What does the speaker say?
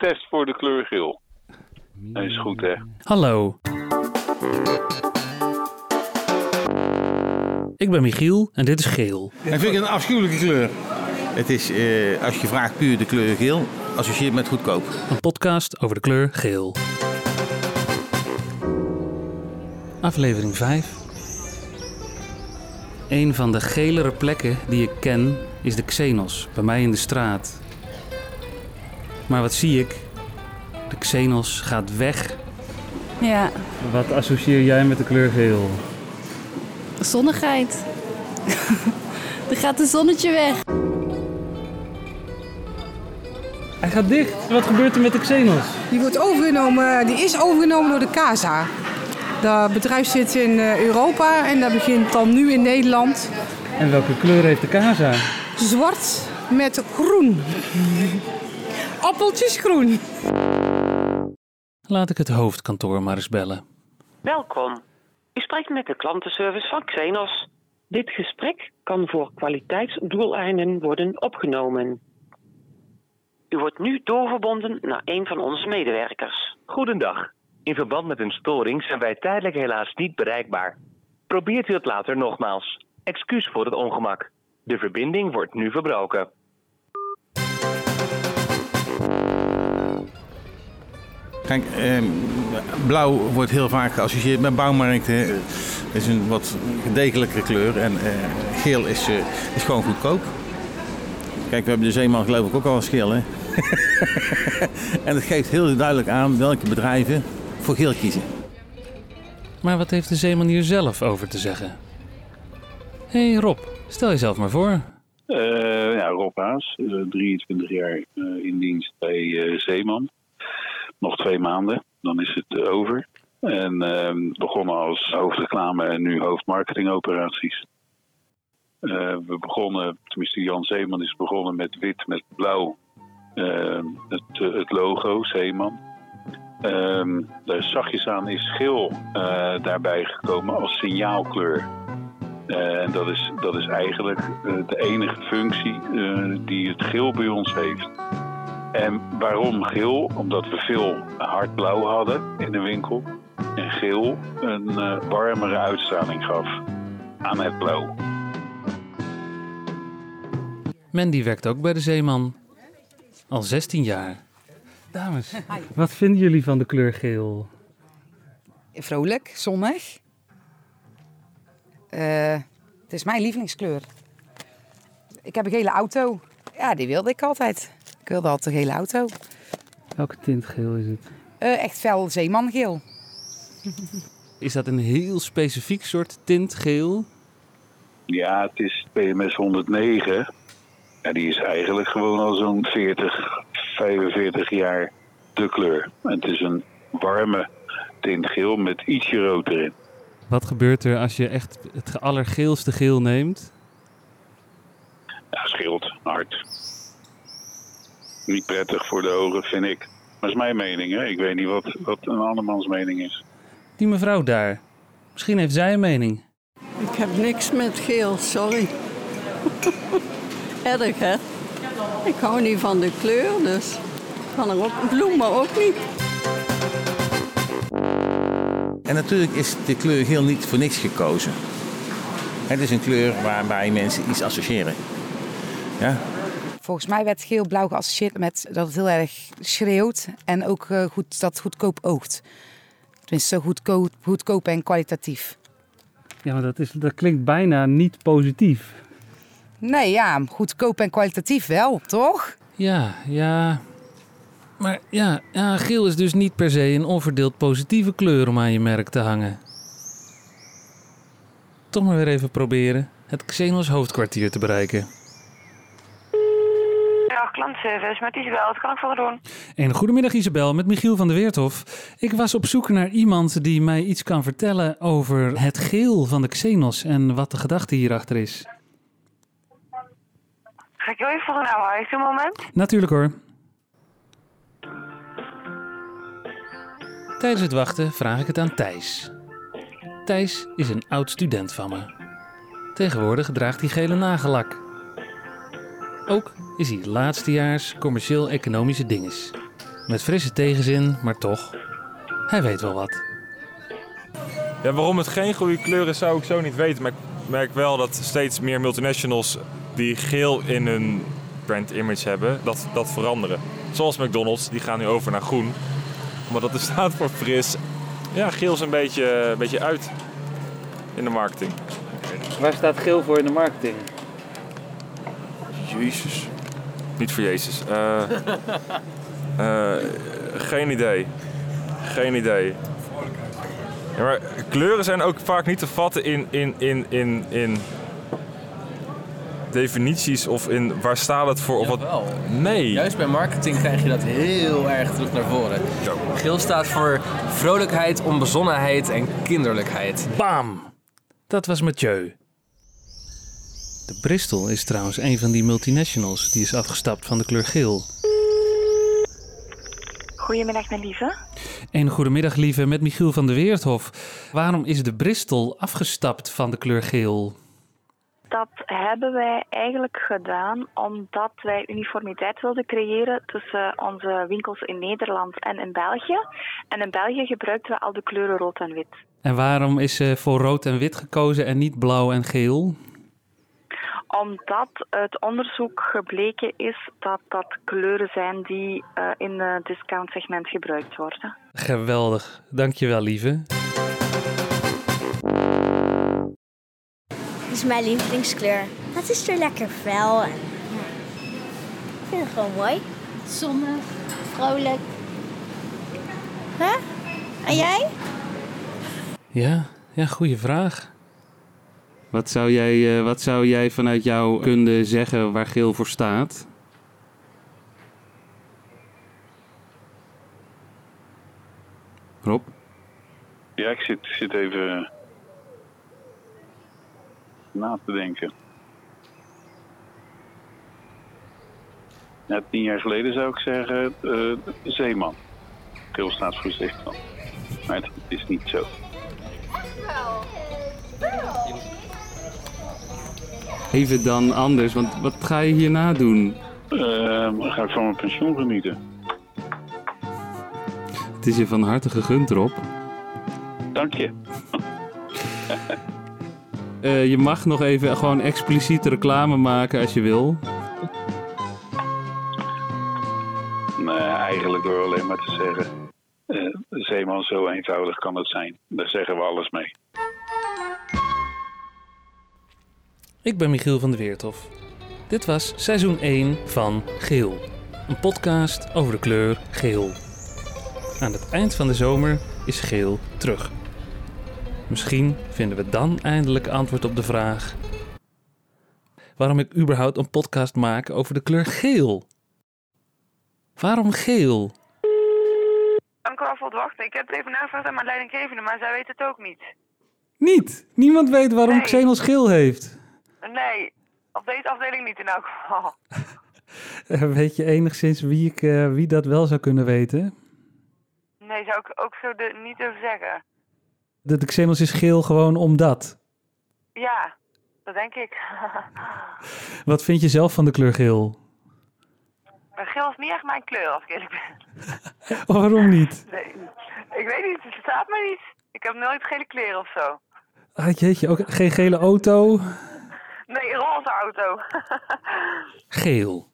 test voor de kleur geel. Dat is goed, hè? Hallo. Ik ben Michiel en dit is geel. Dat vind ik een afschuwelijke kleur. Het is, eh, als je vraagt puur de kleur geel, associeert met goedkoop. Een podcast over de kleur geel. Aflevering 5. Een van de gelere plekken die ik ken is de Xenos, bij mij in de straat. Maar wat zie ik? De Xenos gaat weg. Ja, Wat associeer jij met de kleur geel? zonnigheid. er gaat een zonnetje weg. Hij gaat dicht. Wat gebeurt er met de Xenos? Die, wordt overgenomen, die is overgenomen door de CASA. Dat bedrijf zit in eh, Europa en dat begint dan nu in Nederland. En welke kleur heeft de Casa? Zwart met groen. Appeltjes groen. Laat ik het hoofdkantoor maar eens bellen. Welkom. U spreekt met de klantenservice van Xenos. Dit gesprek kan voor kwaliteitsdoeleinden worden opgenomen. U wordt nu doorverbonden naar een van onze medewerkers. Goedendag. In verband met een storing zijn wij tijdelijk helaas niet bereikbaar. Probeert u het later nogmaals. Excuus voor het ongemak. De verbinding wordt nu verbroken. Kijk, eh, blauw wordt heel vaak geassocieerd met bouwmarkten. Het is een wat degelijkere kleur en eh, geel is, eh, is gewoon goedkoop. Kijk, we hebben de Zeeman geloof ik ook al als geel, hè? en het geeft heel duidelijk aan welke bedrijven voor geel kiezen. Maar wat heeft de zeeman hier zelf over te zeggen? Hé hey Rob, stel jezelf maar voor. Eh, ja, Rob Haas, eh, 23 jaar eh, in dienst bij eh, Zeeman. Nog twee maanden, dan is het eh, over. En ehm, begonnen als hoofdreclame en nu hoofdmarketingoperaties. Eh, we begonnen, tenminste Jan Zeeman is begonnen met wit met blauw. Ehm, het, eh, het logo Zeeman. Ehm daar zachtjes aan is geel daarbij gekomen als signaalkleur. En dat is, dat is eigenlijk de enige functie die het geel bij ons heeft. En waarom geel? Omdat we veel hardblauw hadden in de winkel. En geel een eh, warmere uitstraling gaf aan het blauw. Mandy werkt ook bij de zeeman. Al 16 jaar. Dames, wat vinden jullie van de kleur geel? Vrolijk, zonnig. Eh, het is mijn lievelingskleur. Ik heb een gele auto. Ja, die wilde ik altijd. Ik wilde altijd een gele auto. Welke tint geel is het? Eh, echt fel zeemangeel. Is dat een heel specifiek soort tint geel? Ja, het is PMS 109. Ja, die is eigenlijk gewoon al zo'n 40, 45 jaar de kleur. En het is een warme tint geel met ietsje rood erin. Wat gebeurt er als je echt het allergeelste geel neemt? Ja, scheelt hard. Niet prettig voor de ogen, vind ik. Maar dat is mijn mening, hè. Ik weet niet wat, wat een andermans mening is. Die mevrouw daar. Misschien heeft zij een mening. Ik heb niks met geel, sorry. Erg, hè? Ik hou niet van de kleur, dus ik kan er ook bloemen ook niet. En natuurlijk is de kleur geel niet voor niks gekozen. Het is een kleur waarbij mensen iets associëren. Ja? Volgens mij werd geel-blauw geassocieerd met dat het heel erg schreeuwt. En ook eh, goed, dat goedkoop oogt. Tenminste, zo goedkoop, goedkoop en kwalitatief. Ja, maar dat, is, dat klinkt bijna niet positief. Nee, ja, goedkoop en kwalitatief wel, toch? Ja, ja. Maar ja, ja, geel is dus niet per se een onverdeeld positieve kleur om aan je merk te hangen. Toch maar weer even proberen het Xenos hoofdkwartier te bereiken. Wat kan ik voor doen? Een goedemiddag Isabel, met Michiel van der Weerthof. Ik was op zoek naar iemand die mij iets kan vertellen over het geel van de Xenos en wat de gedachte hierachter is. Ga ik heel even voor Heeft u een moment? Natuurlijk hoor. Tijdens het wachten vraag ik het aan Thijs. Thijs is een oud student van me. Tegenwoordig draagt hij gele nagellak. Ook is hij laatstejaars commercieel-economische dinges. Met frisse tegenzin, maar toch. Hij weet wel wat. Ja, waarom het geen goede kleur is, zou ik zo niet weten. Maar ik merk wel dat steeds meer multinationals die geel in hun brand image hebben, dat, dat veranderen. Zoals McDonald's, die gaan nu over naar groen. Maar dat er staat voor fris. Ja, geel is een beetje, een beetje uit in de marketing. Waar staat geel voor in de marketing? Jezus. Niet voor Jezus. Eh, eh, geen idee. Geen idee. Ja, maar kleuren zijn ook vaak niet te vatten in, in, in, in, in definities of in waar staat het voor of wat. Jawel. Nee. Juist bij marketing krijg je dat heel erg terug naar voren. Geel staat voor vrolijkheid, onbezonnenheid en kinderlijkheid. Bam! Dat was Mathieu. De Bristol is trouwens een van die multinationals die is afgestapt van de kleur geel. Goedemiddag, mijn lieve. En goedemiddag lieve, met Michiel van der Weerthof. Waarom is de Bristol afgestapt van de kleur geel? Dat hebben wij eigenlijk gedaan omdat wij uniformiteit wilden creëren tussen onze winkels in Nederland en in België. En in België gebruikten we al de kleuren rood en wit. En waarom is voor rood en wit gekozen en niet blauw en geel? Omdat uit onderzoek gebleken is dat dat kleuren zijn die eh, in het discountsegment gebruikt worden. Geweldig, dankjewel lieve. Dat is mijn lievelingskleur. Het is er lekker fel en ja, ik vind het gewoon mooi. Zonnig, vrolijk. Hè? En jij? Ja, ja, goede vraag. Wat zou, jij, eh, wat zou jij vanuit jouw kunde zeggen waar geel voor staat? Rob? Ja, ik zit, zit even na te denken. Ja, tien jaar geleden zou ik zeggen eh, zeeman. Geel staat voor zeeman. Maar het is niet zo. Even dan anders, want wat ga je hierna doen? Eh, ga ik van mijn pensioen genieten. Het is je van harte gegund, Rob. Dank je. Eh, je mag nog even gewoon expliciet reclame maken als je wil. Nee, eigenlijk door alleen maar te zeggen. eh, zeeman, zo eenvoudig kan het zijn. Daar zeggen we alles mee. Ik ben Michiel van der Weerthof. Dit was seizoen 1 van Geel. Een podcast over de kleur geel. Aan het eind van de zomer is geel terug. Misschien vinden we dan eindelijk antwoord op de vraag... waarom ik überhaupt een podcast maak over de kleur geel. Waarom geel? Dank u wel voor het wachten. Ik heb het even nagevraagd aan mijn leidinggevende, maar zij weet het ook niet. Niet! Niemand weet waarom Nee. Xenos geel heeft. Nee, op deze afdeling niet in elk geval. Eh, Weet je enigszins wie, ik, eh, wie dat wel zou kunnen weten? Nee, zou ik ook zo de, niet durven zeggen. De, de Xenos is geel gewoon omdat. Ja, dat denk ik. Wat vind je zelf van de kleur geel? maar geel is niet echt mijn kleur, als ik eerlijk ben. Waarom niet? Nee, ik weet niet, het staat me niet. Ik heb nooit gele kleren of zo. Ah, jeetje, ook geen gele auto? Nee, roze auto. Geel.